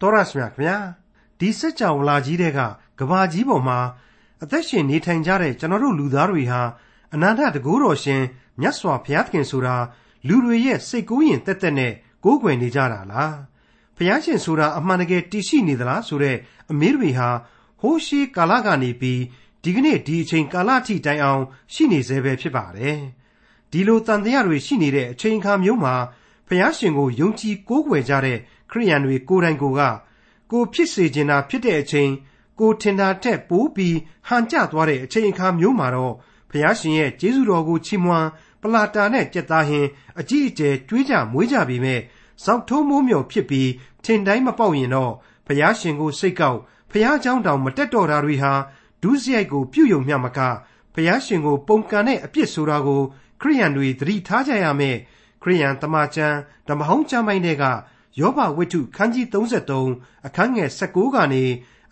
တော်ရရှိမြခင်ဗျာဒီစัจ java လာကြီးတဲ့ကကဘာကြီးပေါ်မှာအသက်ရှင်နေထိုင်ကြတဲ့ကျွန်တော်တို့လူသားတွေဟာအနန္တတကူတော်ရှင်မြတ်စွာဘုရားသခင်ဆိုတာလူတွေရဲ့စိတ်ကူးရင်တက်တက်နဲ့ကိုးကွယ်နေကြတာလားဘုရားရှင်ဆိုတာအမှန်တကယ်တည်ရှိနေသလားဆိုတဲ့အမေးတွေဟာဟိုးရှိကာလကနေပြီးဒီကနေ့ဒီအချိန်ကာလထိတိုင်အောင် ရှိနေသေးပဲဖြစ်ပါတယ်ဒီလိုတန်တရားတွေရှိနေတဲ့အချိန်အခါမျိုးမှာ ဘုရားရှင်ကိုယုံကြည်ကိုးကွယ်ကြတဲ့ခရိယန်တွေကိုယ်တိုင်ကိုကကိုဖြစ်စေချင်တာဖြစ်တဲ့အချိန်ကိုထင်တာထက်ပိုပြီးဟန်ကျသွားတဲ့အချိန်အခါမျိုးမှာတော့ဘုရားရှင်ရဲ့ကျေးဇူးတော်ကိုချီးမွမ်းပလာတာနဲ့ကြက်သားဟင်းအကြီးအကျယ်ကြွေးကြမွေးကြပြီးမဲ့ဇောက်ထိုးမိုးမြော်ဖြစ်ပြီးထင်တိုင်းမပေါက်ရင်တော့ဘုရားရှင်ကိုစိတ်ကောက်ဘုရားเจ้าတောင်မတက်တော်တာတွေဟာဒုစရိုက်ကိုပြုယုံမျှမကဘုရားရှင်ကိုပုံကန်တဲ့အပြစ်ဆိုတာကို ခရိယန်တွေသတိထားကြရမယ်ခ ရိယန်တမန်ကျမ်းဓမ္မဟောင်းကျမ်းပိုင်းတွေကယောဘဝိတ္ထုခန်းကြီး33အခန်းငယ်16ကနေ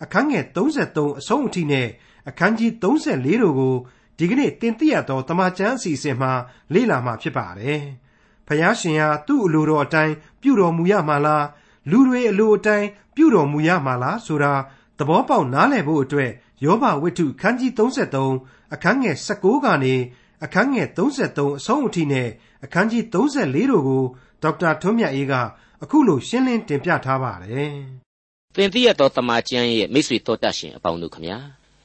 အခန်းငယ်33အဆုံးအထိနဲ့အခန်းကြီး34တို့ကိုဒီကနေ့တင်ပြရသောတမန်ကျမ်းအစီအစဉ်မှာလေ့လာမှာဖြစ်ပါတယ်။ဖယားရှင်ဟာသူ့အလိုတော်အတိုင်းပြုတော်မူရမှာလားလူတွေအလိုအတိုင်းပြုတော်မူရမှာလားဆိုတာသဘောပေါက်နားလည်ဖို့အတွက်ယောဘဝိတ္ထုခန်းကြီး33အခန်းငယ်16ကနေအခန်းငယ်33အဆုံးအထိနဲ့အခန်းကြီး34တို့ကိုဒေါက်တာထွန်းမြတ်အေးကအခုလိုရှင်းလင်းတင်ပြထားပါတယ်။သင်သိရသောတမန်ကျမ်းရဲ့မိတ်ဆွေတော်တတ်ရှင်အပေါင်းတို့ခမညာ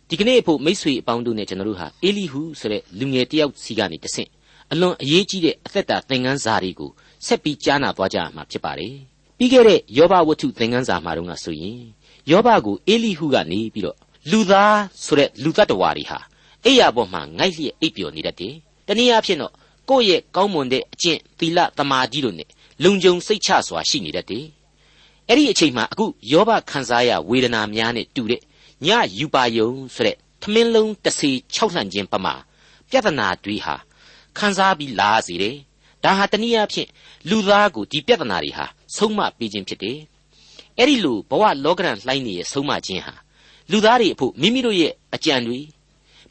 ဒီကနေ့အဖို့မိတ်ဆွေအပေါင်းတို့နဲ့ကျွန်တော်တို့ဟာအေလိဟုဆိုတဲ့လူငယ်တယောက်စီကနေတဆင့်အလွန်အရေးကြီးတဲ့အသက်တာသင်ခန်းစာတွေကိုဆက်ပြီးကြားနာသွားကြရမှာဖြစ်ပါတယ်။ပြီးခဲ့တဲ့ယောဘဝတ္ထုသင်ခန်းစာမှာတော့ဆိုရင်ယောဘကိုအေလိဟုကနေပြီးတော့လူသားဆိုတဲ့လူတ attva တွေဟာအိယာပေါ်မှာငိုက်လျက်အိပ်ပျော်နေတတ်တယ်။တနည်းအားဖြင့်တော့ ကိုယ့်ရဲ့ကောင်းမွန်တဲ့အကျင့်သီလတမာကြီးတို့နဲ့လုံခြုံစိတ်ချစွာရှိနေတတ်တယ်။အဲ့ဒီအချိန်မှာအခုယောဘခံစားရဝေဒနာများနဲ့တူတဲ့ညယူပါယုံဆိုတဲ့ထမင်းလုံးတစ်စီ၆လှန်ခြင်းပမာပြဿနာတွေဟာခံစားပြီးလာစေတယ်။ဒါဟာတနည်းအားဖြင့်လူသားကိုဒီပြဿနာတွေဟာဆုံးမပေးခြင်းဖြစ်တယ်။အဲ့ဒီလိုဘဝလောကရန်လှိုင်းနေရဲ့ဆုံးမခြင်းဟာလူသားတွေအဖို့မိမိတို့ရဲ့အကြံတွေ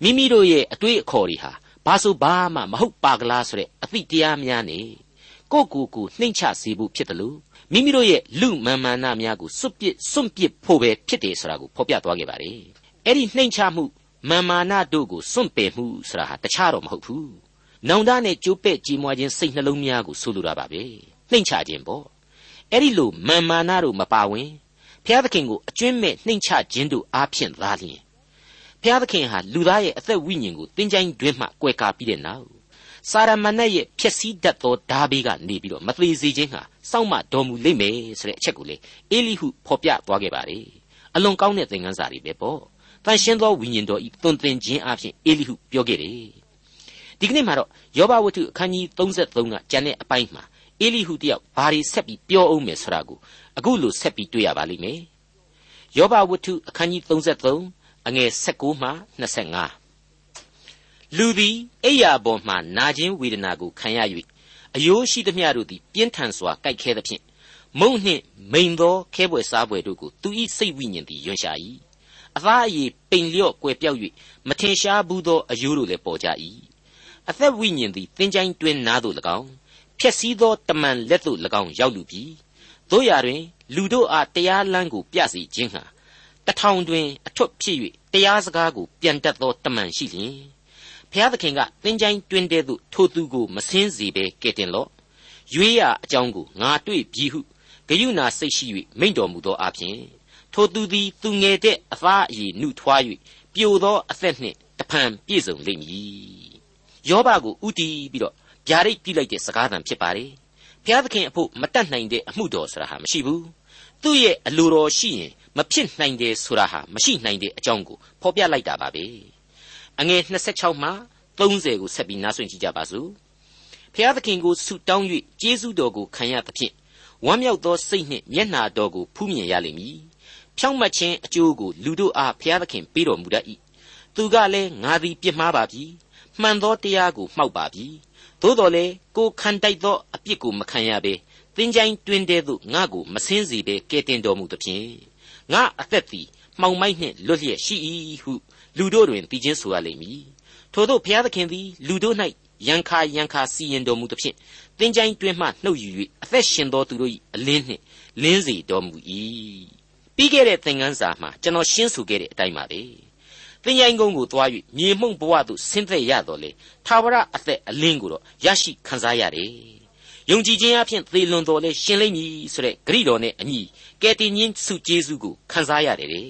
မိမိတို့ရဲ့အတွေးအခေါ်တွေဟာ ဘာဆိုဘာမှမဟုတ်ပါကလားဆိုတဲ့အသည့်တရားများနဲ့ကိုကိုကိုနှိမ့်ချစေဖို့ဖြစ်တယ်လို့မိမိတို့ရဲ့လူမာန်မာနများကိုစွန့်ပစ်စွန့်ပစ်ဖို့ပဲဖြစ်တယ်ဆိုတာကိုဖော်ပြသွားခဲ့ပါတယ်အဲ့ဒီနှိမ့်ချမှုမာန်မာနတို့ကိုစွန့်ပယ်မှုဆိုတာဟာတခြားတော့မဟုတ်ဘူးနောင်တနဲ့ကြိုးပဲ့ကြည်မွားခြင်းစိတ်နှလုံးများကိုဆိုလိုတာပါပဲနှိမ့်ချခြင်းပေါ့အဲ့ဒီလိုမာန်မာနတို့မပါဝင်ဘုရားသခင်ကိုအကျွင့်မဲ့နှိမ့်ချခြင်းတို့အားဖြင့်သာလျှင် ဘုရားသခင်ဟာလူသားရဲ့အသက်ဝိညာဉ်ကိုတင်းကြိုင်းတွင်းမှကွယ်ကာပြီးတဲ့နောက်စာရမဏတ်ရဲ့ဖြစ်စည်းတတ်သောဓာဘေးကနေပြီးတော့မသေးစေခြင်းဟာစောင့်မတော်မူလိမ့်မယ်ဆိုတဲ့အချက်ကိုလေအေလိဟုဖော်ပြသွားခဲ့ပါတယ်အလွန်ကောင်းတဲ့သင်ခန်းစာတွေပဲပေါ့တန်ရှင်းသောဝိညာဉ်တော်ဤသွန်သင်ခြင်းအပြင်အေလိဟုပြောခဲ့တယ်ဒီကနေ့မှာတော့ယောဘဝတ္ထုအခန်းကြီး33ကကျန်တဲ့အပိုင်းမှာအေလိဟုတယောက်ဘာတွေဆက်ပြီးပြောအောင်မယ်ဆိုတာကိုအခုလိုဆက်ပြီးတွေ့ရပါလိမ့်မယ်ယောဘဝတ္ထုအခန်းကြီး33 အငယ်16မှ25လူသည်အိယာပေါ်မှနာခြင်းဝေဒနာကိုခံရ၍အယိုးရှိသမျှတို့သည်ပြင်းထန်စွာကြိုက်ခဲသဖြင့်မုံနှင့်မိန်သောခဲပွဲစားပွဲတို့ကိုသူ၏စိတ်ဝိညာဉ်သည်ယွန်ရှာ၏အသားအရည်ပိန်လျော့ကွယ်ပြောက်၍မထင်ရှားဘူးသောအယိုးတို့လည်းပေါ်ကြ၏အသက်ဝိညာဉ်သည်သင်ချိုင်းတွင်နားသို့၎င်းဖြက်စီးသောတမန်လက်သို့၎င်းရောက်လူပြီးတို့ရာတွင် လူတို့အားတရားလမ်းကိုပြစီခြင်းဟာ တထောင်တွင်အထွတ်ဖြစ်၍တရားစကားကိုပြန်တတ်သောတမန်ရှိလျင်ဖျားသခင်ကသင်ချိုင်းတွင်တဲ့သို့ထိုသူကိုမစင်းစေဘဲကဲ့တင်လော့ရွေးရအကြောင်းကိုငါတွေ့ပြီဟုဂယုဏစိတ်ရှိ၍မိန့်တော်မူသောအပြင်ထိုသူသည်သူငယ်တဲ့အသားအရည်နှုထွား၍ပြိုသောအသက်နှင့်တဖန်ပြည့်စုံလိမ့်မည်ယောဘကိုဥတီးပြီးတော့ဗျာဒိတ်ပြလိုက်တဲ့စကားသံဖြစ်ပါတယ်ဘုရားသခင်အဖို့မတတ်နိုင်တဲ့အမှုတော်ဆိုတာဟာမရှိဘူးသူ့ရဲ့အလိုတော်ရှိရင် မဖြစ်နိုင်တယ်ဆိုတာဟာမရှိနိုင်တဲ့အကြောင်းကိုဖော်ပြလိုက်တာပါပဲအငယ်26မှ30ကိုဆက်ပြီးနားဆွင့်ကြည့်ကြပါစို့ဖျားသခင်ကိုဆုတောင်း၍ကျေးဇူးတော်ကိုခံရသဖြင့်ဝမ်းမြောက်သောစိတ်နှင့်မျက်နာတော်ကိုဖူးမြင်ရလိမ့်မည်ဖြောင့်မတ်ခြင်းအကျိုးကိုလူတို့အားဖျားသခင်ပေးတော်မူတတ်၏သူကလည်းငါသည်ပြစ်မှားပါပြီမှန်သောတရားကိုမှောက်ပါပြီသို့တော်လည်းကိုခံတိုက်သောအပြစ်ကိုမခံရဘဲသင်ချိုင်းတွင်တဲ့သို့ငါကိုမဆင်းစေဘဲကဲတင်တော်မူသဖြင့် ငါအသက်သည်မှောင်မိုက်နှင့်လွတ်လျက်ရှိ၏ဟုလူတို့တွင်တည်ခြင်းဆိုရလိမ့်မည်ထို့သောဘုရားသခင်သည်လူတို့၌ရန်ခါရန်ခါစီရင်တော်မူသဖြင့်သင်ချိုင်းတွင်မှနှုတ်ယူ၍အသက်ရှင်သောသူတို့၏အလင်းနှင့်လင်းစေတော်မူ၏ပြီးခဲ့တဲ့သင်ခန်းစာမှာကျွန်တော်ရှင်းဆိုခဲ့တဲ့အတိုင်းပါပဲသင်ញိုင်းကုန်းကိုသွား၍မြေမှုန့်ဘဝသို့ဆင်းသက်ရတော်လေသာဝရအသက်အလင်းကိုတော့ရရှိခံစားရတယ် ယုံကြည်ခြင်းအဖြစ်သေလွန်တော်လဲရှင်လိမ့်မည်ဆိုတဲ့ဂရိတော်နဲ့အညီကယ်တင်ရှင်စုကျေးဇူးကိုခံစားရတယ်တဲ့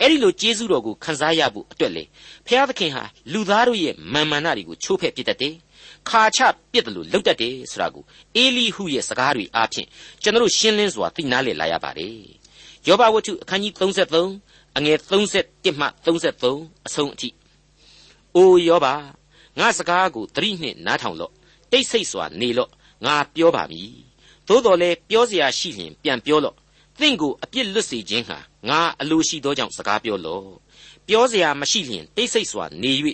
အဲ့ဒီလိုကျေးဇူးတော်ကိုခံစားရဖို့အတွက်လေဖျားသခင်ဟာလူသားတို့ရဲ့မာန်မာနတွေကိုချိုးဖဲ့ပစ်တတ်တယ်ခါချပစ်တယ်လို့လုပ်တတ်တယ်ဆိုတာကိုအေလိဟုရဲ့စကားတွေအားဖြင့်ကျွန်တော်ရှင်းလင်းစွာသိနာလေလာရပါတယ်ယောဘဝတ္ထုအခန်းကြီး33အငယ်31မှ33အဆုံးအထိအိုယောဘငါစကားကိုသတိနှင့်နားထောင်လော့တိတ်ဆိတ်စွာနေလော့ ငါပြောပါမည်သို့တော်လည်းပြောเสียရှိရင်ပြန်ပြောလော့သင်ကိုအပြစ်လွတ်စေခြင်းဟာငါအလိုရှိသောကြောင့်စကားပြောလော့ပြောเสียမရှိလျင်တိတ်ဆိတ်စွာနေ၍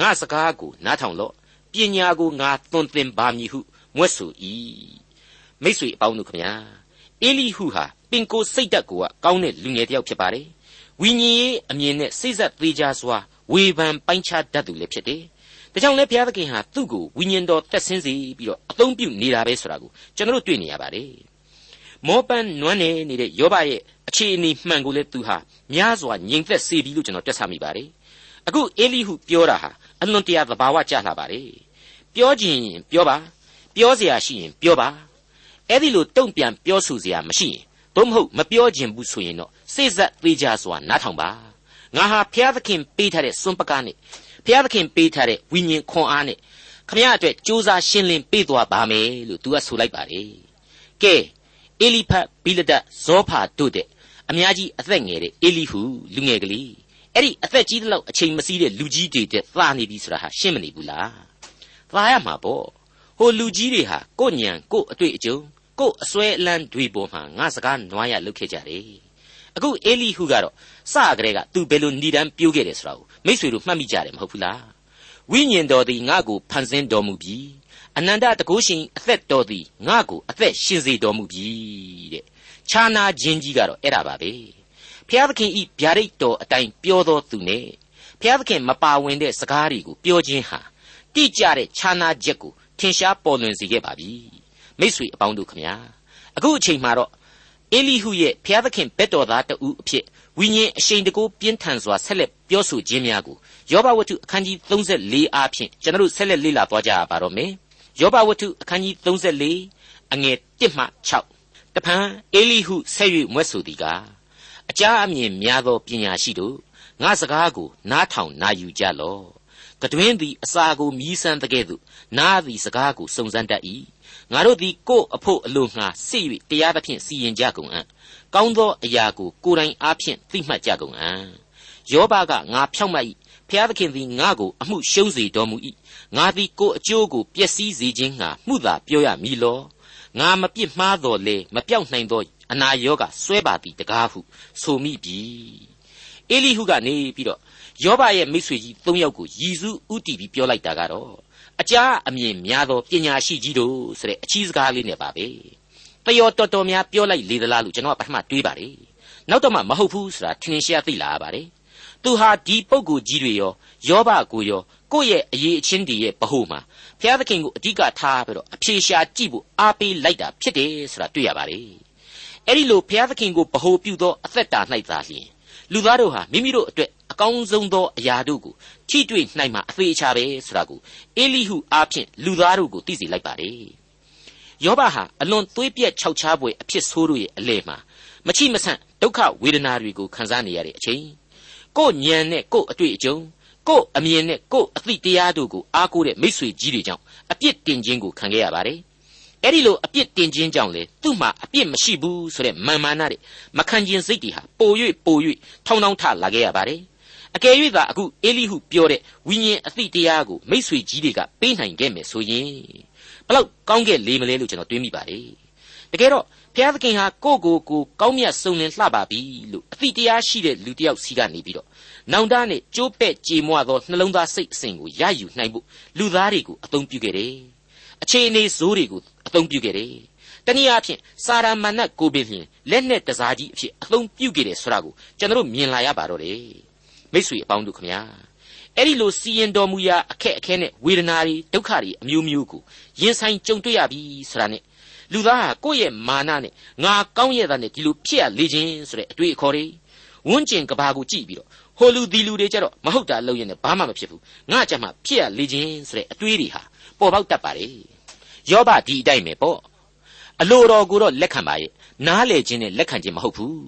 ငါစကားကိုနားထောင်လော့ပညာကိုငါသွန်သင်ပါမည်ဟုမွဲ့ဆို၏မိတ်ဆွေအပေါင်းတို့ခမညာအေလိဟုဟာပင်ကိုစိတ်တက်ကိုကကောင်းတဲ့လူငယ်တစ်ယောက်ဖြစ်ပါတယ်ဝိညာဉ်ရေးအမြင်နဲ့စိတ်ဆက်သေးကြစွာဝေဖန်ပိုင်းခြားတတ်သူလည်းဖြစ်တယ်။ ဒါကြောင့်လည်းဘုရားသခင်ဟာသူ့ကိုဝိညာဉ်တော်တက်ဆင်းစေပြီးတော့အသုံးပြုနေတာပဲဆိုတာကိုကျွန်တော်တို့တွေ့နေရပါတယ်။မောပန်းနွမ်းနေနေတဲ့ယောဘရဲ့အခြေအနေမှန်ကိုလည်းသူဟာများစွာငြိမ်သက်စေပြီလို့ကျွန်တော်တွက်ဆမိပါတယ်။အခုအေလိဟုပြောတာဟာအလွန်တရာသဘာဝကျလာပါတယ်။ပြောခြင်းရင်ပြောပါပြောเสียရှိရင်ပြောပါအဲ့ဒီလိုတုံ့ပြန်ပြောဆိုเสียမရှိရင်သို့မဟုတ်မပြောခြင်းဘူးဆိုရင်တော့စိတ်ဆက်သေးကြစွာနားထောင်ပါငါဟာဘုရားသခင်ပေးထားတဲ့စွန့်ပကားနဲ့ ဘုရားသခင်ပေးထားတဲ့ဝိညာဉ်ခွန်အားနဲ့ခမရအတွက်စူးစမ်းရှင်းလင်းပေးသွားပါမယ်လို့သူကဆိုလိုက်ပါတယ်ကဲအေလိဖတ်ဘိလဒတ်ဇောဖာတို့တဲ့အများကြီးအသက်ငယ်တဲ့အေလိဟုလူငယ်ကလေးအဲ့ဒီအသက်ကြီးတဲ့လောက်အချိန်မစည်းတဲ့လူကြီးတွေတဲ့သာနေပြီဆိုတာဟာရှင်းမနေဘူးလားသာရမှာပေါ့ဟိုလူကြီးတွေဟာကိုညံကိုအတွေ့အကြုံကို့အစွဲအလန်းတွေပေါ်မှာငါစကားနွားရလုပ်ခဲ့ကြတယ်အခုအေလိဟုကတော့စကလေးကသူဘယ်လိုဏိဒံပြိုးခဲ့တယ်ဆိုတာကို မိษွေတို့မှတ်မိကြတယ်မဟုတ်ဘူးလားဝိညာဉ်တော်သည်ငါ့ကိုဖန်ဆင်းတော်မူပြီးအနန္တတကုရှင်အသက်တော်သည်ငါ့ကိုအသက်ရှင်စေတော်မူပြီးတဲ့ခြားနာခြင်းကြီးကတော့အဲ့ဒါပါပဲဖျားသခင်ဤဗျာဒိတ်တော်အတိုင်းပြောတော်သူနဲ့ဖျားသခင်မပါဝင်တဲ့စကားတွေကိုပြောခြင်းဟာတိကျတဲ့ခြားနာချက်ကိုထင်ရှားပေါ်လွင်စေခဲ့ပါပြီမိษွေအပေါင်းတို့ခမညာအခုအချိန်မှာတော့အေလိဟုရဲ့ဘုရားသခင်ဘက်တော်သားတဦးအဖြစ် ဝိညာဉ်အရှိန်တကိုးပြင်းထန်စွာဆက်လက်ပြောဆိုခြင်းများကိုယောဘဝတ္ထုအခန်းကြီး34အားဖြင့်ကျွန်တော်တို့ဆက်လက်လေ့လာသွားကြရပါတော့မယ်ယောဘဝတ္ထုအခန်းကြီး34အငယ်1မှ6တဖန်အေလိဟုဆက်၍မွဲ့ဆိုသည်ကားအကြအမြင်များသောပညာရှိတို့ငါစကားကိုနားထောင်နာယူကြလော့ကတွင်သည်အစာကိုမြည်ဆန်းတဲ့ကဲ့သို့နားသည်စကားကိုစုံစမ်းတတ်၏ငါတို့သည်ကို့အဖို့အလိုငှာစစ်၍တရားသဖြင့်စီရင်ကြကုန်အံ့ ကောင်းသောအရာကိုကိုယ်တိုင်အားဖြင့်သိမှတ်ကြကုန်အံ့ယောဘကငါဖြောက်မှတ်၏ဖျားသခင်သည်ငါကိုအမှုရှုံးစေတော်မူ၏ငါသည်ကိုယ်အကျိုးကိုပျက်စီးစေခြင်းငှာမှုသာပြောရမည်လောငါမပြစ်မှားတော်လေမပြောက်နိုင်သောအနာရောဂါဆွဲပါသည်တကားဟုဆိုမိပြီအေလိဟုကနေပြီးတော့ယောဘရဲ့မိတ်ဆွေကြီး၃ယောက်ကိုယီစုဥတီပြီးပြောလိုက်တာကတော့အကြားအမြင်များသောပညာရှိကြီးတို့ဆိုတဲ့အချီးစကားလေးနဲ့ပါပဲ တယောတော်တော်များပြောလိုက်လေသလားလို့ကျွန်တော်ကပထမတွေးပါတယ်နောက်တော့မှမဟုတ်ဘူးဆိုတာထင်ရှားသိလာပါတယ်သူဟာဒီပုံကိုကြီးတွေရောယောဘကိုရောကိုယ့်ရဲ့အရေးအချင်းတွေရဲ့ဗဟုမှာဘုရားသခင်ကိုအဓိကထားပြီးတော့အဖြေရှာကြည့်ဖို့အားပေးလိုက်တာဖြစ်တယ်ဆိုတာတွေ့ရပါတယ်အဲ့ဒီလိုဘုရားသခင်ကိုဗဟုပြုသောအသက်တာ၌သာလျှင်လူသားတို့ဟာမိမိတို့အတွက်အကောင်းဆုံးသောအရာတို့ကိုထိတွေ့နိုင်မှာအသေးချာပဲဆိုတာကိုအေလိဟုအားဖြင့်လူသားတို့ကိုသိစေလိုက်ပါတယ် ယောဘဟာအလွန်သွေးပြက်ခြောက်ခြားပွေအဖြစ်ဆိုးတို့ရဲ့အလဲမှာမချိမဆန့်ဒုက္ခဝေဒနာတွေကိုခံစားနေရတဲ့အချိန်ကိုယ်ညံနဲ့ကိုယ်အတွေ့အကြုံကိုယ်အမြင်နဲ့ကိုယ်အသိတရားတို့ကိုအားကိုးတဲ့မိษွေကြီးတွေကြောင့်အပြစ်တင်ခြင်းကိုခံခဲ့ရပါတယ်အဲ့ဒီလိုအပြစ်တင်ခြင်းကြောင့်လေသူ့မှာအပြစ်မရှိဘူးဆိုတဲ့မာမာနတဲ့မခံခြင်းစိတ်တွေဟာပို၍ပို၍ထောင်းထောင်းထလာခဲ့ရပါတယ်အကယ်၍သာအခုအေလိဟုပြောတဲ့ဝိညာဉ်အသိတရားကိုမိษွေကြီးတွေကပေးနိုင်ခဲ့မယ်ဆိုရင် ဘလောက်ကောင်းခဲ့လေမလဲလို့ကျွန်တော်တွေးမိပါတယ်တကယ်တော့ဘုရားသခင်ဟာကိုယ့်ကိုယ်ကိုကောင်းမြတ်ဆုံးလင်းလှပါပြီလို့အသိတရားရှိတဲ့လူတစ်ယောက်စီကနေပြီးတော့နောင်တနဲ့ကြိုးပဲ့ကြေမွသောနှလုံးသားစိတ်အစဉ်ကိုရယူနိုင်ဖို့လူသားတွေကိုအသုံးပြုခဲ့တယ်အခြေအနေဇိုးတွေကိုအသုံးပြုခဲ့တယ်တနည်းအားဖြင့်စာရမဏတ်ကိုပင်လျင်လက်နဲ့တစားကြီးအဖြစ်အသုံးပြုခဲ့တယ်ဆိုတာကိုကျွန်တော်မြင်လာရပါတော့တယ်မိတ်ဆွေအပေါင်းတို့ခမညာ အဲ့ဒီလိုစီရင်တော်မူရာအခက်အခဲနဲ့ဝေဒနာတွေဒုက္ခတွေအမျိုးမျိုးကိုရင်ဆိုင်ကြုံတွေ့ရပြီဆိုတာနဲ့လူသားဟာကိုယ့်ရဲ့မာနနဲ့ငါကောင်းရဲ့သားနဲ့ဒီလိုဖြစ်ရလေခြင်းဆိုတဲ့အတွေ့အခေါ်တွေဝန်းကျင်ကဘာကိုကြည့်ပြီးတော့ဟိုလူဒီလူတွေကြတော့မဟုတ်တာလုပ်ရင်လည်းဘာမှမဖြစ်ဘူးငါကြမှာဖြစ်ရလေခြင်းဆိုတဲ့အတွေးတွေဟာပေါ်ပေါက်တတ်ပါလေယောဘဒီအတိုင်းပဲပေါ့အလိုတော်ကိုတော့လက်ခံပါရဲ့နားလေခြင်းနဲ့လက်ခံခြင်းမဟုတ်ဘူး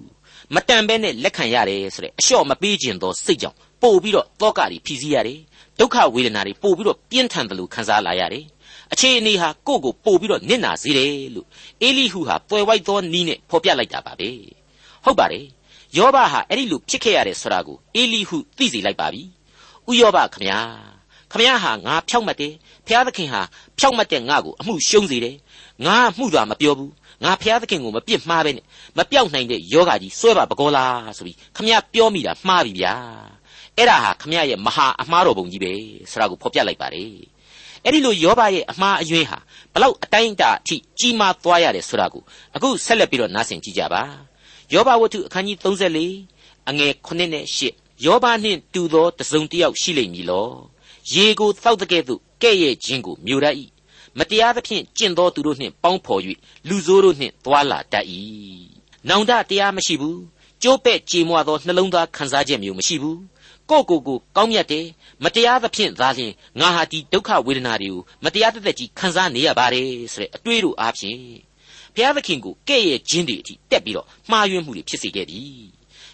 မတန်ပဲနဲ့လက်ခံရတယ်ဆိုတဲ့အလျှော့မပေးခြင်းသောစိတ်ကြောင့် ပို့ပြီးတော့တောကတွေဖြီးစည်းရတယ်ဒုက္ခဝေဒနာတွေပို့ပြီးတော့ပြင်းထန်တယ်လို့ခံစားလာရတယ်အခြေအနေဟာကိုယ့်ကိုပို့ပြီးတော့နစ်နာစေတယ်လို့အေလိဟုဟာပွယ်ဝိုက်သောနီးနဲ့ဖော်ပြလိုက်တာပါပဲဟုတ်ပါတယ်ယောဘဟာအဲ့ဒီလိုဖြစ်ခဲ့ရတယ်ဆိုတာကိုအေလိဟုသိစေလိုက်ပါပြီဥယောဘခမညာခမညာဟာငါဖြောက်မှတ်တယ်ဖျားသခင်ဟာဖြောက်မှတ်တဲ့ငါကိုအမှုရှုံးစေတယ်ငါမှုသာမပြောဘူးငါဖျားသခင်ကိုမပြစ်မှားပဲနဲ့မပြောက်နိုင်တဲ့ယောဂကြီးစွဲပါပကောလားဆိုပြီးခမညာပြောမိတာမှားပြီဗျာ အဲ့ဒါဟာခမရရဲ့မဟာအမှားတော်ပုံကြီးပဲဆိုတာကိုဖော်ပြလိုက်ပါတယ်အဲ့ဒီလိုယောဘရဲ့အမှားအယွင်းဟာဘလောက်အတိုင်းအတာအထိကြီးမားသွားရတယ်ဆိုတာကိုအခုဆက်လက်ပြီးတော့နားဆင်ကြည့်ကြပါယောဘဝတ္ထုအခန်းကြီး34အငယ်9နဲ့10ယောဘနှင့်တူသောတစုံတစ်ယောက်ရှိလိမ့်မည်လောရေကိုတောက်တဲ့ကဲ့သို့ကဲ့ရဲ့ခြင်းကိုမြူရ၏မတရားသဖြင့်ကျင့်သောသူတို့နှင့်ပေါင်းဖော်၍လူဆိုးတို့နှင့်သွာလာတတ်၏နောင်တတရားမရှိဘူးကျိုးပဲ့ကြေမွသောနှလုံးသားခံစားချက်မျိုးမရှိဘူး ကိုကိုကိုကောင်းမြတ်တယ်မတရားသဖြင့်သာလျှင်ငါဟာဒီဒုက္ခဝေဒနာတွေကိုမတရားတသက်ကြီးခံစားနေရပါတယ်ဆိုတဲ့အတွေးတို့အားဖြင့်ဘုရားသခင်ကိုကဲ့ရဲ့ခြင်းတွေအထိတက်ပြီးတော့မှားယွင်းမှုတွေဖြစ်စေခဲ့ပြီ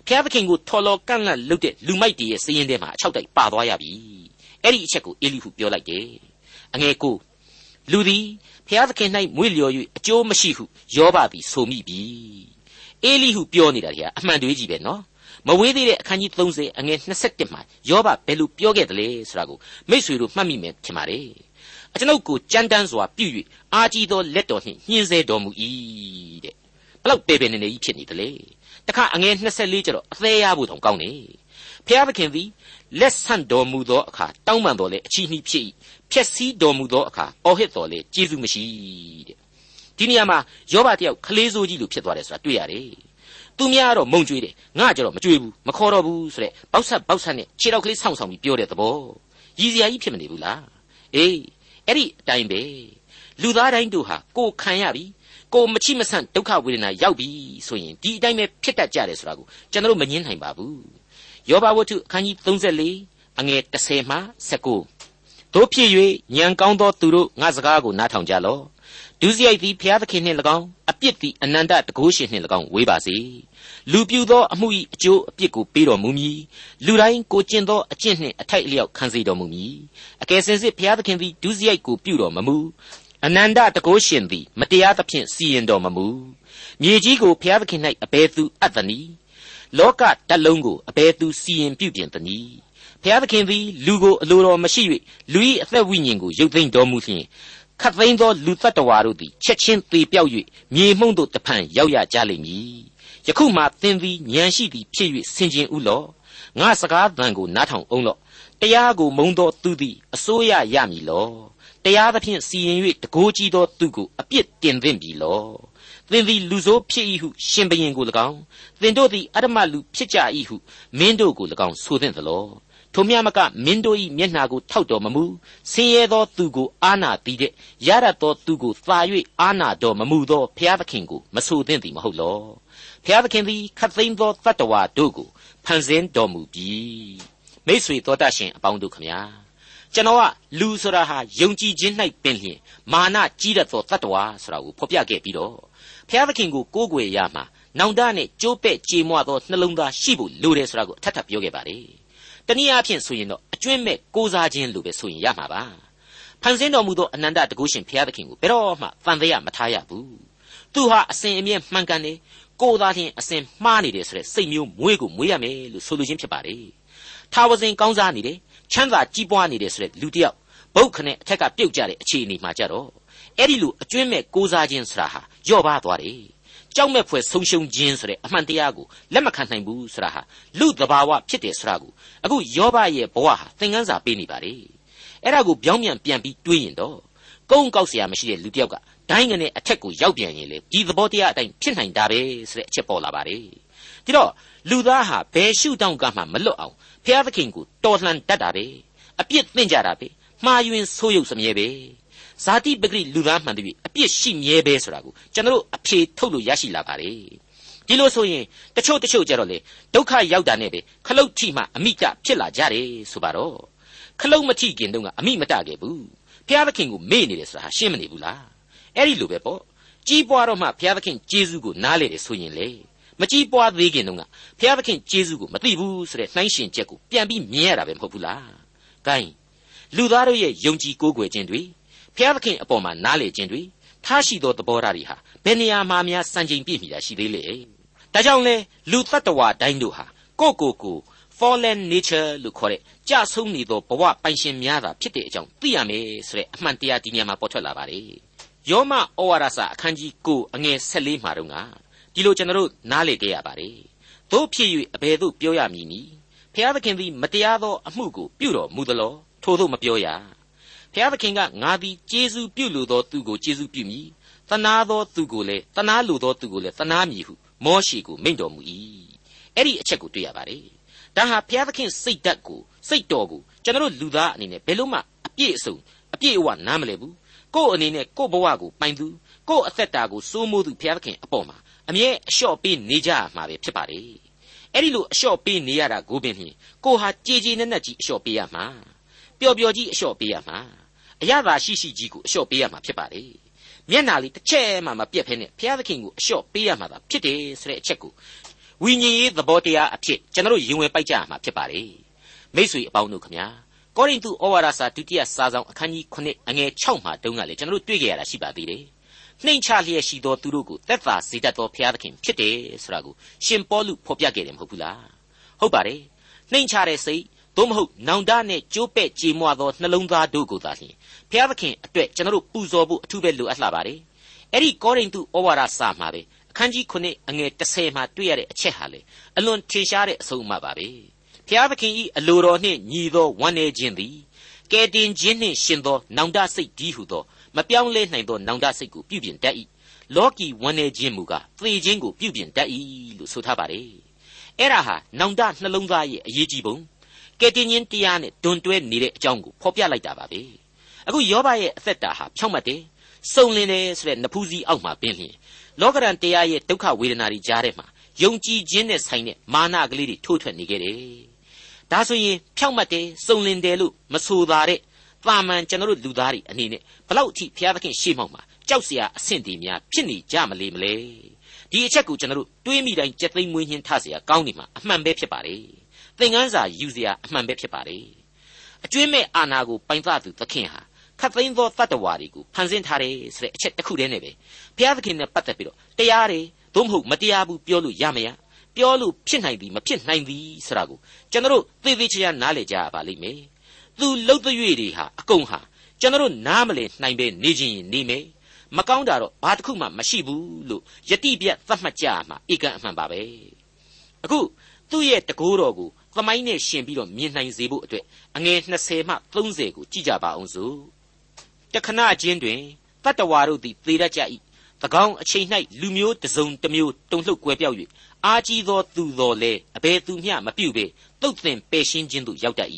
ဘုရားသခင်ကိုထော်လော်ကန့်လန့်လုပ်တဲ့လူမိုက်တွေရဲ့စည်ရင်ထဲမှာအချောက်တိုက်ပါသွားရပြီအဲ့ဒီအချက်ကိုအေလိဟုပြောလိုက်တယ်အငယ်ကိုလူသည်ဘုရားသခင်၌မွေ့လျော်၍အကျိုးမရှိဟုယောဘသည်ဆိုမိပြီအေလိဟုပြောနေတာကြီးကအမှန်တွေးကြီးပဲနော် မဝေးသေးတဲ့အခန်းကြီး30အငယ်27မှာယောဘဘယ်လိုပြောခဲ့သလဲဆိုတာကိုမိษွေတို့မှတ်မိမယ်ထင်ပါတယ်အကျွန်ုပ်ကိုကြမ်းတမ်းစွာပြု၍အာကြီးသောလက်တော်နှင့်ညှင်းဆဲတော်မူ၏တဲ့ဘလောက်ပေပေနေနေကြီးဖြစ်နေသလဲတခါအငယ်24ကျတော့အသေးရဖို့တောင်ကောင်းနေဖျားသခင်သည်လက်ဆန့်တော်မူသောအခါတောင်းပန်တော်လဲအချီးနှီးဖြစ်၏ဖြက်စီးတော်မူသောအခါအော်ဟစ်တော်လဲကျေးဇူးမရှိတဲ့ ဒီနေရာမှာယောဘတယောက်ကလေးစိုးကြီးလိုဖြစ်သွားတယ်ဆိုတာတွေ့ရတယ်သူများကတော့မုံကြွေးတယ်ငါကြတော့မကြွေးဘူးမခေါ်တော့ဘူးဆိုတဲ့ပေါက်ဆက်ပေါက်ဆက်နဲ့ခြေတော့ကလေးဆောင်းဆောင်ပြီးပြောတဲ့သဘောရည်စရာကြီးဖြစ်မနေဘူးလားအေးအဲ့ဒီအတိုင်းပဲလူသားတိုင်းတို့ဟာကိုခံရပြီကိုမချိမဆန့်ဒုက္ခဝေဒနာရောက်ပြီဆိုရင်ဒီအတိုင်းပဲဖြစ်တတ်ကြတယ်ဆိုတာကိုကျွန်တော်တို့မငင်းနိုင်ပါဘူးယောဘဝတ္ထုအခန်းကြီး34အငယ်30မှ19တို့ဖြစ်၍ညံကောင်းသောသူတို့ငါစကားကိုနားထောင်ကြလော့ ဒုစရိုက်သည်ဘုရားသခင်နှင့်၎င်းအပြစ်သည်အနန္တတကုရှင်နှင့်၎င်းဝေးပါစေလူပြူသောအမှု၏အကျိုးအပြစ်ကိုပေးတော်မူမည်လူတိုင်းကိုကျင့်သောအကျင့်နှင့်အထိုက်အလျောက်ခံစေတော်မူမည်အကယ်စင်စစ်ဘုရားသခင်သည်ဒုစရိုက်ကိုပြုတော်မမူအနန္တတကုရှင်သည်မတရားသဖြင့်စီရင်တော်မမူမြေကြီးကိုဘုရားသခင်၌အဘယ်သူအပ်သနည်းလောကတလုံးကိုအဘယ်သူစီရင်ပြုပြင်သနည်းဘုရားသခင်သည်လူကိုအလိုတော်မရှိ၍လူ၏အသက်ဝိညာဉ်ကိုရုပ်သိမ်းတော်မူလျှင် ခတ်သိမ်းသောလူတ attva တို့သည်ချက်ချင်းသေပြောက်၍မြေမှုန့်တို့တဖန်ရောက်ရကြလိမ့်မည်ယခုမှသင်သည်ဉာဏ်ရှိသည်ဖြစ်၍ဆင်ခြင်ဥလော့ငါစကားသံကိုနားထောင်အောင်လော့တရားကိုမုံသောသူသည်အစိုးရရမည်လောတရားသဖြင့်စီရင်၍တကိုးကြီးသောသူကိုအပြစ်တင်သင့်ပြီလောသင်သည်လူဆိုးဖြစ်၏ဟုရှင်ဘရင်ကို၎င်းသင်တို့သည်အရမလူဖြစ်ကြ၏ဟုမင်းတို့ကို၎င်းဆိုသင့်သလော ထိုမြမကမင်းတို့၏မျက်နှာကိုထောက်တော်မမူဆင်းရဲသောသူကိုအာနာသည်တဲ့ရရသောသူကိုသာ၍အာနာတော်မမူသောဘုရားသခင်ကိုမဆိုသင့်သည်မဟုတ်လောဘုရားသခင်သည်ခတ်သိမ်းသောတတ္တဝါတို့ကိုဖန်ဆင်းတော်မူပြီမိษွေတော်တတ်ရှင်အပေါင်းတို့ခမညာကျွန်တော်ကလူဆိုတာဟာယုံကြည်ခြင်း၌ပင်လျင်မာနကြီးတတ်သောတတ္တဝါဆိုတာကိုဖော်ပြခဲ့ပြီးတော့ဘုရားသခင်ကိုကိုးကွယ်ရမှာနောင်တနဲ့ကြိုးပဲ့ကြေမွသောနှလုံးသားရှိဖို့လိုတယ်ဆိုတာကိုအထက်ထပ်ပြောခဲ့ပါတယ် တနည်းအားဖြင့်ဆိုရင်တော့အကျွင့်မဲ့ကိုးစားခြင်းလို့ပဲဆိုရင်ရမှာပါဖန်ဆင်းတော်မူသောအနန္တတကုရှင်ဘုရားသခင်ကိုဘယ်တော့မှတန်သေးရမထားရဘူးသူဟာအစဉ်အမြဲမှန်ကန်တယ်ကိုယ်သားချင်းအစဉ်မှားနေတယ်ဆိုတဲ့စိတ်မျိုးမွေးကိုမွေးရမယ်လို့ဆိုလိုခြင်းဖြစ်ပါတယ်ထာဝစဉ်ကောင်းစားနေတယ်ချမ်းသာကြီးပွားနေတယ်ဆိုတဲ့လူတစ်ယောက်ဘုတ်ခနဲ့အထက်ကပြုတ်ကြတဲ့အခြေအနေမှာကြတော့အဲ့ဒီလိုအကျွင့်မဲ့ကိုးစားခြင်းဆိုတာဟာကြော့ပါသွားတယ် ကြောက်မဲ့ဖွယ်ဆုံးရှုံးခြင်းဆိုတဲ့အမှန်တရားကိုလက်မခံနိုင်ဘူးဆိုတာဟာလူသဘာဝဖြစ်တယ်ဆိုတာကိုအခုယောဘရဲ့ဘဝဟာသင်ခန်းစာပေးနေပါလေအဲ့ဒါကိုပြောင်းပြန်ပြန်ပြီးတွေးရင်တော့ကုန်းကောက်เสียမရှိတဲ့လူတစ်ယောက်ကဒိုင်းငနဲ့အထက်ကိုရောက်ပြန်ရင်လေဒီသဘောတရားအတိုင်းဖြစ်နိုင်တာပဲဆိုတဲ့အချက်ပေါ်လာပါတယ်ဒီတော့လူသားဟာဘယ်ရှုထောင့်ကမှမလွတ်အောင်ဘုရားသခင်ကိုတော်လှန်တတ်တာပဲအပြစ်သင့်ကြတာပဲမှားယွင်းဆိုးရုပ်စမြဲပဲ ဇာတိပဂရိလူသားမှန်တယ်အပြစ်ရှိမြဲပဲဆိုတာကိုကျွန်တော်အဖြေထုတ်လို့ရရှိလာပါတယ်ဒီလိုဆိုရင်တချို့တချို့ကြတော့လေဒုက္ခရောက်တာနဲ့ပဲခလုတ်ထိမှအမိတဖြစ်လာကြတယ်ဆိုပါတော့ခလုတ်မထိခင်တုန်းကအမိမတခဲ့ဘူးဘုရားသခင်ကိုမေ့နေတယ်ဆိုတာရှင်းမနေဘူးလားအဲ့ဒီလိုပဲပေါ့ကြီးပွားတော့မှဘုရားသခင်ကျေးဇူးကိုနားလေတယ်ဆိုရင်လေမကြီးပွားသေးခင်တုန်းကဘုရားသခင်ကျေးဇူးကိုမသိဘူးဆိုတဲ့နှိုင်းရှင်ချက်ကိုပြန်ပြီးမြင်ရတာပဲမဟုတ်ဘူးလား gain လူသားတို့ရဲ့ယုံကြည်ကိုးကွယ်ခြင်းတွေ ဘုရားသခင်အပေါ်မှာနားလေခြင်းတွေထားရှိသောသဘောထားတွေဟာဘယ်နေရာမှာများစံချိန်ပြည့်မိတာရှိသေးလေဒါကြောင့်လေလူတ attva တိုင်းတို့ဟာကိုကိုကို fallen nature လို့ခေါ်တဲ့ကြဆုံးနေသောဘဝပိုင်ရှင်များသာဖြစ်တဲ့အကြောင်းသိရမယ်ဆိုတဲ့အမှန်တရားဒီနေရာမှာပေါ်ထွက်လာပါတယ်ယောမဩဝါဒစာအခန်းကြီး9အငယ်14မှာတော့ကဒီလိုကျွန်တော်တို့နားလေခဲ့ရပါတယ်တို့ဖြစ်၍အဘယ်သို့ပြောရမည်နည်းဖျားသခင်သည်မတရားသောအမှုကိုပြုတော်မူသလောထို့သို့မပြောရ ဖျားသခင်ကငါသည်ကျေးဇူးပြုလိုသောသူကိုကျေးဇူးပြုမည်တနာသောသူကိုလည်းတနာလိုသောသူကိုလည်းတနာမည်ဟုမောရှိကိုမိန့်တော်မူ၏အဲ့ဒီအချက်ကိုတွေ့ရပါတယ်ဒါဟာဘုရားသခင်စိတ်ဓာတ်ကိုစိတ်တော်ကိုကျွန်တော်လူသားအနေနဲ့ဘယ်လို့မှအပြည့်အစုံအပြည့်အဝနားမလည်ဘူးကိုယ့်အနေနဲ့ကိုယ့်ဘဝကိုပိုင်သူကိုယ့်အသက်တာကိုစိုးမိုးသူဘုရားသခင်အပေါ်မှာအမြဲအလျှော့ပေးနေကြရမှာပဲဖြစ်ပါတယ်အဲ့ဒီလိုအလျှော့ပေးနေရတာကိုပင်ဖြင့်ကိုဟာကြည်ကြည်နက်နက်ကြီးအလျှော့ပေးရမှာပျော်ပျော်ကြီးအလျှော့ပေးရမှာ အရသာရှိရှိကြီးကိုအလျှော့ပေးရမှာဖြစ်ပါတယ်မျက်နာလေးတစ်ချက်မှမပြတ်ဖဲနဲ့ဘုရားသခင်ကိုအလျှော့ပေးရမှာသာဖြစ်တယ်ဆိုတဲ့အချက်ကိုဝိညာဉ်ရေးသဘောတရားအဖြစ်ကျွန်တော်ရင်ဝင်ပိုက်ကြရမှာဖြစ်ပါတယ်မိษွေအပေါင်းတို့ခမညာကောရိန္သုဩဝါဒစာဒုတိယစာဆောင်အခန်းကြီး9အငယ်6မှာတုန်းကလေကျွန်တော်တို့တွေ့ကြရတာရှိပါသေးတယ်နှိမ်ချလျက်ရှိသောသူတို့ကိုသက်သာစေတတ်သောဘုရားသခင်ဖြစ်တယ်ဆိုတာကိုရှင်ပေါလုဖော်ပြခဲ့တယ်မဟုတ်ဘူးလားဟုတ်ပါတယ်နှိမ်ချတဲ့စိတ်သို့မဟုတ်နောင်တနဲ့ကြိုးပဲ့ကြေမွသောနှလုံးသားတို့ကိုသာလျှင် ဘုရားသခင်အတွက်ကျွန်တော်တို့ပူဇော်ဖို့အထူးပဲလိုအပ်လာပါတယ်အဲ့ဒီကောရိန္သုဩဝါဒစာမှာပဲအခန်းကြီး9အငယ်30မှာတွေ့ရတဲ့အချက်ဟာလေအလွန်ထင်ရှားတဲ့အဆုံးအမပါပဲဖျားသခင်ဤအလိုတော်နှင့်ညီသောဝမ်းနေခြင်းသည်ကဲတင်ခြင်းနှင့်ရှင်သောနောင်တစိတ်ဒီဟုသောမပြောင်းလဲနိုင်သောနောင်တစိတ်ကိုပြုပြင်တတ်၏လောကီဝမ်းနေခြင်းမူကားသေခြင်းကိုပြုပြင်တတ်၏လို့ဆိုထားပါတယ်အဲ့ဒါဟာနောင်တနှလုံးသားရဲ့အရေးကြီးပုံကဲတင်ခြင်းတရားနဲ့ဒွန်တွဲနေတဲ့အကြောင်းကိုဖော်ပြလိုက်တာပါပဲ အခုယောဘရဲ့အသက်တာဟာဖြောင့်မတ်တယ်စုံလင်တယ်ဆိုတဲ့နဖူးစည်းအောက်မှာပင်လျင်လောကရန်တရားရဲ့ဒုက္ခဝေဒနာတွေကြားထဲမှာယုံကြည်ခြင်းနဲ့ဆိုင်တဲ့မာနကလေးတွေထိုးထွက်နေခဲ့တယ်။ဒါဆိုရင်ဖြောင့်မတ်တယ်စုံလင်တယ်လို့မဆိုသာတဲ့တာမန်ကျွန်တော်တို့လူသားတွေအနေနဲ့ဘလောက်အထိဘုရားသခင်ရှေ့မှောက်မှာကြောက်စရာအဆင့်တွေများဖြစ်နေကြမလေမလဲ။ဒီအချက်ကိုကျွန်တော်တို့တွေးမိတိုင်းကြက်သိမ်းမွေးညှင်းထเสียကောင်းနေမှာအမှန်ပဲဖြစ်ပါလေ။သင်ခန်းစာယူเสียအမှန်ပဲဖြစ်ပါလေ။အကျွင်းမဲ့အာနာကိုပိုင်သသူသခင်ဟာ ခတ်သိမ်းသောတတ္တဝါတွေကိုဖန်ဆင်းထားတယ်ဆိုတဲ့အချက်တစ်ခုတည်းနဲ့ပဲဘုရားသခင်နဲ့ပတ်သက်ပြီးတော့တရားတွေသို့မဟုတ်မတရားဘူးပြောလို့ရမရပြောလို့ဖြစ်နိုင်သည်မဖြစ်နိုင်သည်ဆိုတာကိုကျွန်တော်တို့သေသေးချာချာနားလည်ကြရပါလိမ့်မယ်သူလှုပ်သွေးတွေဟာအကုန်ဟာကျွန်တော်တို့နားမလည်နိုင်ပဲနေခြင်းရင်နေမယ်မကောင်းတာတော့ဘာတစ်ခုမှမရှိဘူးလို့ယတိပြတ်သတ်မှတ်ကြမှာဧကန်အမှန်ပါပဲအခုသူ့ရဲ့တကိုးတော်ကိုသမိုင်းနဲ့ရှင်ပြီးတော့မြင်နိုင်စေဖို့အတွက်အငယ်20မှ30ကိုကြည့်ကြပါအောင်စို့ တခဏချင်းတွင်တတ္တဝါတို့သည်သေတတ်ကြ၏၎င်းအချိန်၌လူမျိုးတစ်စုံတစ်မျိုးတုန်လှုပ်ကွယ်ပြောက်၍အာကြီးသောသူတော်လဲအဘယ်သူမျှမပြုတ်ပေတုတ်သင်ပယ်ရှင်းခြင်းသို့ရောက်တတ်၏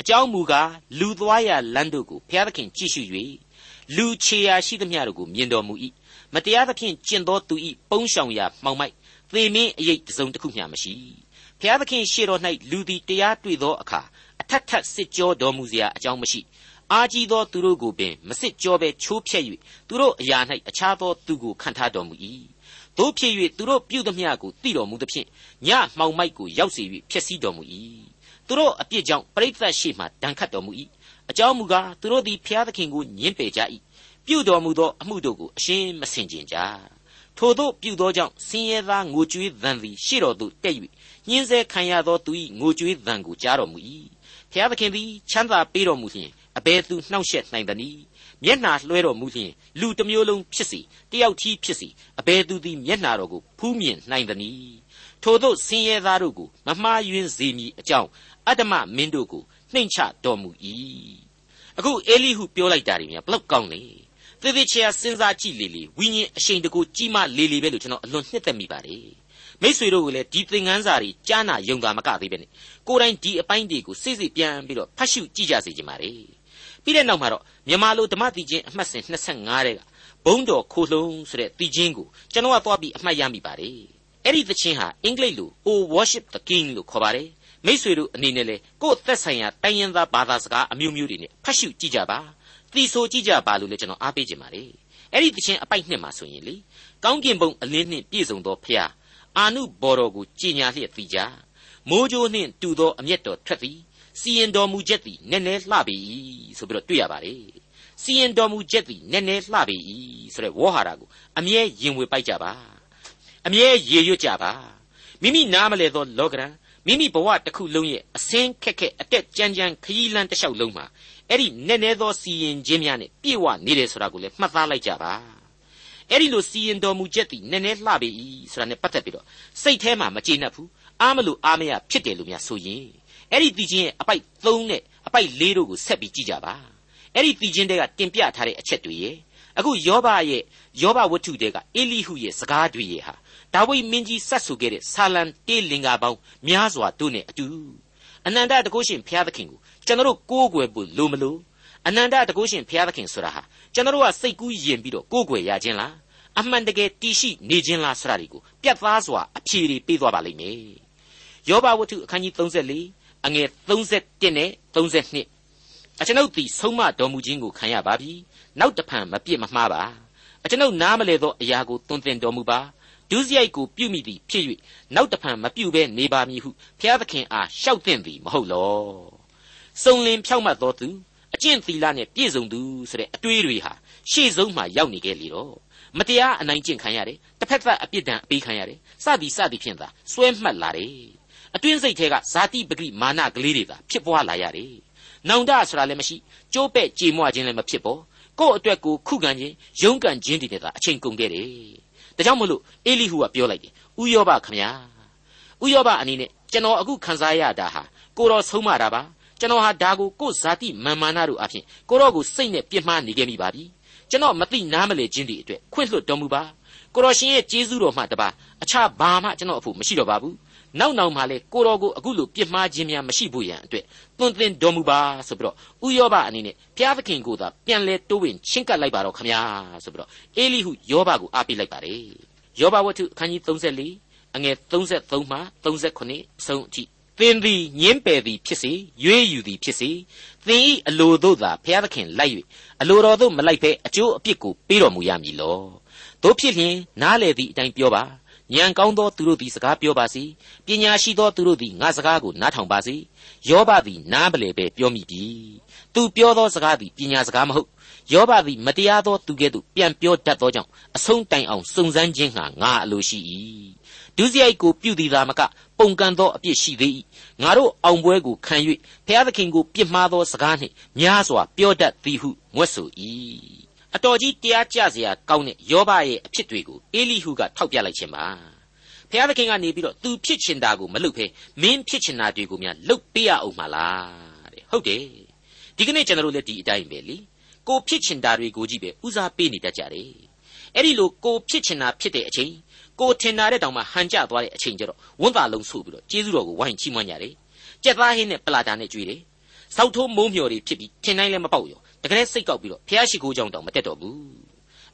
အကြောင်းမူကားလူသွားရာလမ်းတို့ကိုဘုရားသခင်ကြည့်ရှု၍လူခြေရာရှိသမျှတို့ကိုမြင်တော်မူ၏မတရားသဖြင့်ကျင့်သောသူ၏ပုံရှောင်ရာမှောင်မိုက်သေမင်းအရေးတစ်စုံတစ်ခုမျှမရှိဘုရားသခင်ရှေ့တော်၌လူသည်တရားတွေ့သောအခါအထက်ထက်စစ်ကြောတော်မူเสียအကြောင်းမရှိ အာကြီးသောသူတို့ကိုပင်မစစ်ကြောဘဲချိုးဖျက်၍သူတို့အရာ၌အခြားသောသူကိုခံထားတော်မူ၏တို့ဖြစ်၍သူတို့ပြုသမျှကိုသိတော်မူသဖြင့်ညမှောင်မိုက်ကိုရောက်စေ၍ဖျက်ဆီးတော်မူ၏သူတို့အပြစ်ကြောင့်ပရိသတ်ရှိမှဒဏ်ခတ်တော်မူ၏အကြောင်းမူကားသူတို့သည်ဖျားသခင်ကိုညှင်းပယ်ကြ၏ပြုတော်မူသောအမှုတို့ကိုအရှင်းမဆင်ခြင်ကြထိုတို့ပြုသောကြောင့်ဆင်းရဲသားငိုကြွေးသံသည်ရှေ့တော်သို့တက်၍ညှင်းဆဲခံရသောသူ၏ငိုကြွေးသံကိုကြားတော်မူ၏ဖျားသခင်သည်ချမ်းသာပေးတော်မူလျှင် အဘယ်သူနှောင့်ယှက်နိုင်သနည်းမျက်နာလွှဲတော်မူလျှင်လူတစ်မျိုးလုံးဖြစ်စီတယောက်ထီးဖြစ်စီအဘယ်သူသည်မျက်နာတော်ကိုဖူးမြင်နိုင်သနည်းထို့သောဆင်းရဲသားတို့ကိုမမှားယွင်းစေမည်အကြောင်းအတ္တမမင်းတို့ကိုနှိမ်ချတော်မူ၏အခုအေလိဟုပြောလိုက်တာတွေများဘလောက်ကောင်းလဲသေသေးချာစဉ်းစားကြည့်လေလေဝိညာဉ်အရှိန်တကူကြီးမားလေလေပဲလို့ကျွန်တော်အလွန်နှစ်သက်မိပါတယ်မိษွေတို့ကလည်းဒီသင်ခန်းစာတွေကြားနာယုံတာမကသေးပဲနဲ့ကိုယ်တိုင်ဒီအပိုင်းတွေကိုစိတ်စိတ်ပြန်ပြီးတော့ဖတ်ရှုကြည့်ကြစေချင်ပါ रे ပြီးတဲ့နောက်မှာတော့မြန်မာလိုဓမ္မတိချင်းအမှတ်စဉ်25တဲ့ကဘုံတော်ခိုလှုံဆိုတဲ့တိချင်းကိုကျွန်တော်ကသွားပြီးအမှတ်ရမိပါတယ်အဲ့ဒီသချင်းဟာအင်္ဂလိပ်လို O worship the king လို့ခေါ်ပါတယ်မိษွေတို့အနေနဲ့လေကိုယ့်သက်ဆိုင်ရာတိုင်းရင်းသားဘာသာစကားအမျိုးမျိုးတွေနဲ့ဖတ်ရှုကြည့်ကြပါသိဆိုကြည့်ကြပါလို့လည်းကျွန်တော်အားပေးခြင်းပါတယ်အဲ့ဒီသချင်းအပိုက်နှစ်မှာဆိုရင်လေကောင်းကင်ဘုံအလင်းနှင့်ပြည့်စုံသောဖျားအာနုဘော်တော်ကိုကြည်ညာလျက်သိကြမိုးကြိုးနှင့်တူသောအမျက်တော်ထွက်သည် စီရင်တော်မူချက်သည်နည်းနည်းလှပြီဆိုပြီးတော့တွေ့ရပါတယ်စီရင်တော်မူချက်သည်နည်းနည်းလှပြီဆိုတဲ့ဝေါ်ဟာရကိုအမြဲရင်ဝေပိုက်ကြပါအမြဲရေရွတ်ကြပါမိမိနားမလဲသောလောကရန်မိမိဘဝတစ်ခုလုံးရဲ့အစင်းခက်ခက်အတက်ကြမ်းကြမ်းခရီးလန်းတစ်လျှောက်လုံးမှာအဲ့ဒီနည်းနည်းသောစီရင်ခြင်းများနဲ့ပြည့်ဝနေတယ်ဆိုတာကိုလည်းမှတ်သားလိုက်ကြပါအဲ့ဒီလိုစီရင်တော်မူချက်သည်နည်းနည်းလှပြီဆိုတာနဲ့ပတ်သက်ပြီးတော့စိတ်ထဲမှာမကျေနပ်ဘူးအားမလို့အားမရဖြစ်တယ်လို့များဆိုရင် အဲ့ဒီတီချင်းရဲ့အပိုက်3နဲ့အပိုက်4တို့ကိုဆက်ပြီးကြည့်ကြပါအဲ့ဒီတီချင်းတွေကတင်ပြထားတဲ့အချက်တွေရဲ့အခုယောဘရဲ့ယောဘဝတ္ထုတွေကအေလိဟုရဲ့စကားတွေရဲ့ဟာဒါဝိမင်းကြီးဆက်ဆူခဲ့တဲ့ဆာလံတေးလင်္ကာပေါင်းများစွာတို့နဲ့အတူအနန္တတကုရှင်ဘုရားသခင်ကိုကျွန်တော်တို့ကိုးကွယ်ဖို့လိုမလို့အနန္တတကုရှင်ဘုရားသခင်ဆိုတာဟာကျွန်တော်တို့ကစိတ်ကူးယဉ်ပြီးတော့ကိုးကွယ်ရခြင်းလားအမှန်တကယ်တည်ရှိနေခြင်းလားဆိုတာတွေကိုပြတ်သားစွာအဖြေတွေပေးသွားပါလိမ့်မယ်ယောဘဝတ္ထုအခန်းကြီး34 အငယ်31နဲ့32အကျွန်ုပ်သည်ဆုံးမတော်မူခြင်းကိုခံရပါပြီနောက်တဖန်မပြစ်မမှားပါအကျွန်ုပ်နားမလဲသောအရာကိုတွင်တင်တော်မူပါဒုစရိုက်ကိုပြုမိသည်ဖြစ်၍နောက်တဖန်မပြုဘဲနေပါမည်ဟုဘုရားသခင်အားလျှောက်သင့်သည်မဟုတ်လောစုံလင်ဖြောက်မှတ်တော်သူအကျင့်သီလနဲ့ပြည့်စုံသူဆိုတဲ့အတွေးတွေဟာရှေ့ဆုံးမှရောက်နေခဲ့လေတော့မတရားအနိုင်ကျင့်ခံရတယ်တစ်ဖက်သက်အပြစ်ဒဏ်အပေးခံရတယ်စသည်စသည်ဖြင့်သာစွဲမှတ်လာတယ် အတွင်းစိတ်ထဲကဇာတိပဂိမာနကလေးတွေသာဖြစ်ပွားလာရတယ်နောင်တဆိုတာလည်းမရှိကြိုးပဲ့ကြေမွခြင်းလည်းမဖြစ်ပေါ်ကိုယ့်အတွက်ကိုခုခံခြင်းရုန်းကန်ခြင်းတွေနဲ့သာအချိန်ကုန်ခဲ့တယ်ဒါကြောင့်မလို့အေလိဟုကပြောလိုက်တယ်ဥယောဘခမညာဥယောဘအနေနဲ့ကျွန်တော်အခုခံစားရတာဟာကိုတော်ဆုံးမတာပါကျွန်တော်ဟာဒါကိုကိုယ်ဇာတိမာမာနတို့အဖြစ်ကိုတော်ကိုစိတ်နဲ့ပြစ်မှားနေခဲ့မိပါပြီကျွန်တော်မသိနားမလဲခြင်းတွေအတွက်ခွင့်လွှတ်တော်မူပါကိုတော်ရှင်ရဲ့ကျေးဇူးတော်မှတပါအခြားဘာမှကျွန်တော်အဖို့မရှိတော့ပါဘူး နောက်နောက်မှလည်းကိုတော်ကိုအခုလိုပြစ်မှားခြင်းများမရှိဖို့ရန်အတွက်သွန်သင်တော်မူပါဆိုပြီးတော့ဥယောဘအနေနဲ့ဘုရားသခင်ကိုသာပြန်လဲတိုးဝင်ချင်းကပ်လိုက်ပါတော့ခမညာဆိုပြီးတော့အေလိဟုယောဘကိုအားပေးလိုက်ပါတယ်ယောဘဝတ္ထုအခန်းကြီး34အငယ်33မှ39ဆုံးအထိသင်သည်ညင်းပယ်သည်ဖြစ်စေရွေးယူသည်ဖြစ်စေသင်၏အလိုတို့သာဘုရားသခင်လိုက်၍အလိုတော်တို့မလိုက်ဘဲအကျိုးအပြစ်ကိုပေးတော်မူရမည်လောတို့ဖြစ်လျင်နားလေသည့်အတိုင်းပြောပါ ဉာဏ်ကောင်းသောသူတို့သည်စကားပြောပါစေပညာရှိသောသူတို့သည်ငါစကားကိုနားထောင်ပါစေယောဘသည်နားပလေပဲပြောမိပြီသူပြောသောစကားသည်ပညာစကားမဟုတ်ယောဘသည်မတရားသောသူကဲ့သို့ပြန်ပြောတတ်သောကြောင့်အဆုံးတိုင်အောင်စုံစမ်းခြင်းဟာငါအလိုရှိ၏ဒုစရိုက်ကိုပြုသည်သာမကပုန်ကန်သောအပြစ်ရှိသေး၏ငါတို့အောင်ပွဲကိုခံ၍ဘုရားသခင်ကိုပြစ်မှားသောစကားနှင့်များစွာပြောတတ်သည်ဟုငွတ်ဆို၏ အတော်ကြီးတရားကြစရာကောင်းတဲ့ယောဘရဲ့အဖြစ်တွေကိုအေလိဟုကထောက်ပြလိုက်ခြင်းပါဖျားသခင်ကနေပြီးတော့သူဖြစ်ချင်တာကိုမလုပ်ဘဲမင်းဖြစ်ချင်တာတွေကိုများလုပ်ပေးရအောင်မလားတဲ့ဟုတ်တယ်ဒီကနေ့ကျွန်တော်တို့လည်းဒီအတိုင်းပဲလေကိုဖြစ်ချင်တာတွေကိုကြည့်ပဲဦးစားပေးနေတတ်ကြတယ်အဲ့ဒီလိုကိုဖြစ်ချင်တာဖြစ်တဲ့အချိန်ကိုထင်တာတဲ့တောင်မှဟန်ကျသွားတဲ့အချိန်ကျတော့ဝန်တာလုံးဆုပ်ပြီးတော့ကျေးဇူးတော်ကိုဝိုင်းချီးမွမ်းကြတယ်ကြက်သားဟင်းနဲ့ပလာတာနဲ့ကြွေးတယ်စောက်ထိုးမုံမျော်တွေဖြစ်ပြီးထင်တိုင်းလည်းမပေါက်ရော တကယ်စိတ်ကောက်ပြီးတော့ဖះရှိခိုးကြောင်းတောင်မတက်တော့ဘူး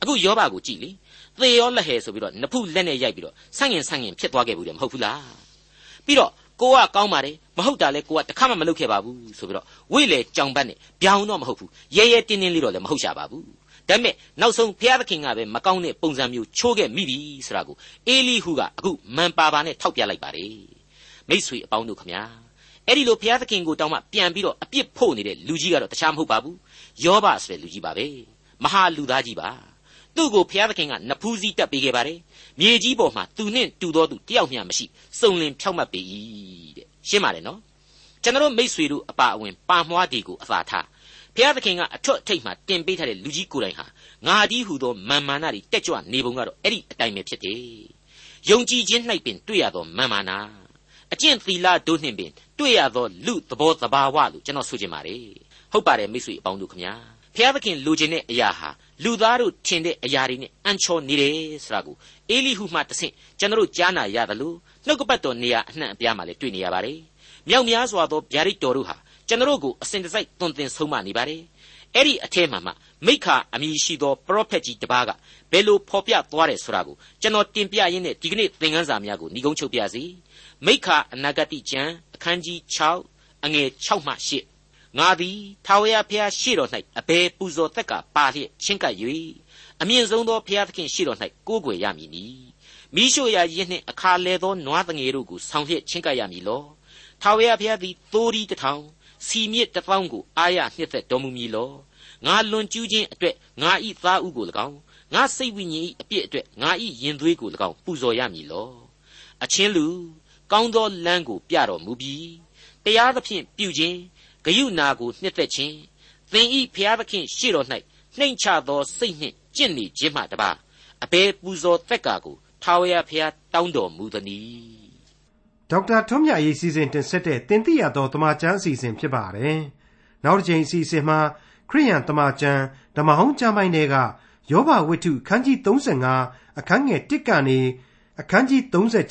အခုယောဘကိုကြည့်လေသေရောလက်ဟဲဆိုပြီးတော့နဖုလက်နဲ့ရိုက်ပြီးတော့ဆန့်ငင်ဆန့်ငင်ဖြစ်သွားခဲ့ဘူးတယ်မဟုတ်ဘူးလားပြီးတော့ကိုကကောင်းပါတယ်မဟုတ်တာလဲကိုကတခါမှမလုပ်ခဲ့ပါဘူးဆိုပြီးတော့ဝိလေကြောင်ပတ်နဲ့ပြောင်းတော့မဟုတ်ဘူးရဲရဲတင်းတင်းလေးတော့လည်းမဟုတ်ရှာပါဘူးဒါပေမဲ့နောက်ဆုံးဘုရားသခင်ကပဲမကောင်းတဲ့ပုံစံမျိုးချိုးခဲ့မိပြီဆိုတာကိုအေလိဟုကအခုမန်ပါပါနဲ့ထောက်ပြလိုက်ပါတယ်မိษွေအပေါင်းတို့ခမညာအဲ့ဒီလိုဘုရားသခင်ကိုတောင်းမှပြန်ပြီးတော့အပြစ်ဖို့နေတဲ့လူကြီးကတော့တခြားမဟုတ်ပါဘူး ယောဘဆိုတဲ့လူကြီးပါပဲမဟာလူသားကြီးပါသူ့ကိုဘုရားသခင်ကနဖူးစည်းတက်ပေးခဲ့ပါတယ်မြေကြီးပေါ်မှာသူနဲ့တူသောသူတယောက်မျှမရှိစုံလင်ဖြောက်မှတ်ပေ၏တဲ့ရှင်းပါတယ်နော်ကျွန်တော်မိษွေတို့အပါအဝင်ပါမွားဒီကိုအသာထားဘုရားသခင်ကအထွတ်အထိပ်မှာတင်ပေးထားတဲ့လူကြီးကိုယ်တိုင်ဟာငါဒီဟုသောမာမာနာတွေတက်ကြွနေပုံကတော့အဲ့ဒီအတိုင်းပဲဖြစ်တယ်ယုံကြည်ခြင်း၌ပင်တွေ့ရသောမာမာနာအကျင့်သီလတို့နှင့်ပင်တွေ့ရသောလူသဘောသဘာဝလို့ကျွန်တော်ဆိုချင်ပါတယ် ဟုတ်ပါတယ်မိတ်ဆွေအပေါင်းတို့ခမညာဘုရားသခင်လိုချင်တဲ့အရာဟာလူသားတို့ထင်တဲ့အရာတွေနဲ့အန်ချော်နေတယ်ဆိုတာကိုအေလိဟုမှတဆင့်ကျွန်တော်တို့ကြားနာရတယ်လို့နှုတ်ကပတ်တော်နေရာအနှံ့အပြားမှာလည်းတွေ့နေရပါတယ်မြောက်များစွာသောဗျာဒိတ်တော်တို့ဟာကျွန်တော်တို့ကိုအစဉ်တစိုက်သွန်သင်ဆုံးမနေပါတယ်အဲ့ဒီအထဲမှာမှမိခါအမည်ရှိသောပရောဖက်ကြီးတစ်ပါးကဘယ်လိုဖော်ပြသွားတယ်ဆိုတာကိုကျွန်တော်တင်ပြရင်းနဲ့ဒီကနေ့သင်ခန်းစာများကိုညီကုန်းချုပ်ပြစီမိခါအနာဂတိကျမ်းအခန်းကြီး6အငယ်6မှ8 ငါသည်ထာဝရဘုရားရှေ့တော်၌အဘယ်ပူဇော်သက်ကပါလျက်ချင်းကပ်၍အမြင့်ဆုံးသောဘုရားသခင်ရှေ့တော်၌ကိုးကွယ်ရမည်နီမိရှုရာရင်းနှင့်အခါလဲသောနွားတငယ်တို့ကိုဆောင်းလျက်ချင်းကပ်ရမည်လောထာဝရဘုရားသည်သိုးဒီတစ်ထောင်စီမြစ်တစ်ပေါင်းကိုအာရနှစ်သက်တော်မူမည်လောငါလွန်ကျူးခြင်းအတွက်ငါဤသားဥကို၎င်းငါစိတ်ဝိညာဉ်ဤအပြစ်အတွက်ငါဤရင်သွေးကို၎င်းပူဇော်ရမည်လောအချင်းလူကောင်းသောလမ်းကိုပြတော်မူပြီးတရားသဖြင့်ပြုခြင်း ဂယုနာကိုနှစ်သက်ခြင်းသင်ဤဖျားသခင်ရှေ့တော်၌နှိမ်ချသောစိတ်နှင့်ကျင့်နေခြင်းမှတပါအဘယ်ပူဇော်သက်ကာကိုထာဝရဘုရားတောင်းတော်မူသနည်းဒေါက်တာထွန်းမြတ်ရေးစီစဉ်တင်ဆက်တဲ့တင်ပြရသောတမချန်းအစီအစဉ်ဖြစ်ပါတယ်နောက်တစ်ချိန်အစီအစဉ်မှာခရိယန်တမချန်းဓမ္မဟောင်းကျမ်းပိုင်းတွေကယောဘဝိတ္ထုအခန်းကြီး35အခန်းငယ်1ကနေအခန်းကြီး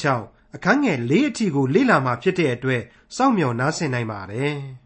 36အခန်းငယ်4အထိကိုလေ့လာမှာဖြစ်တဲ့အတွက်စောင့်မျှော်နားဆင်နိုင်ပါတယ်။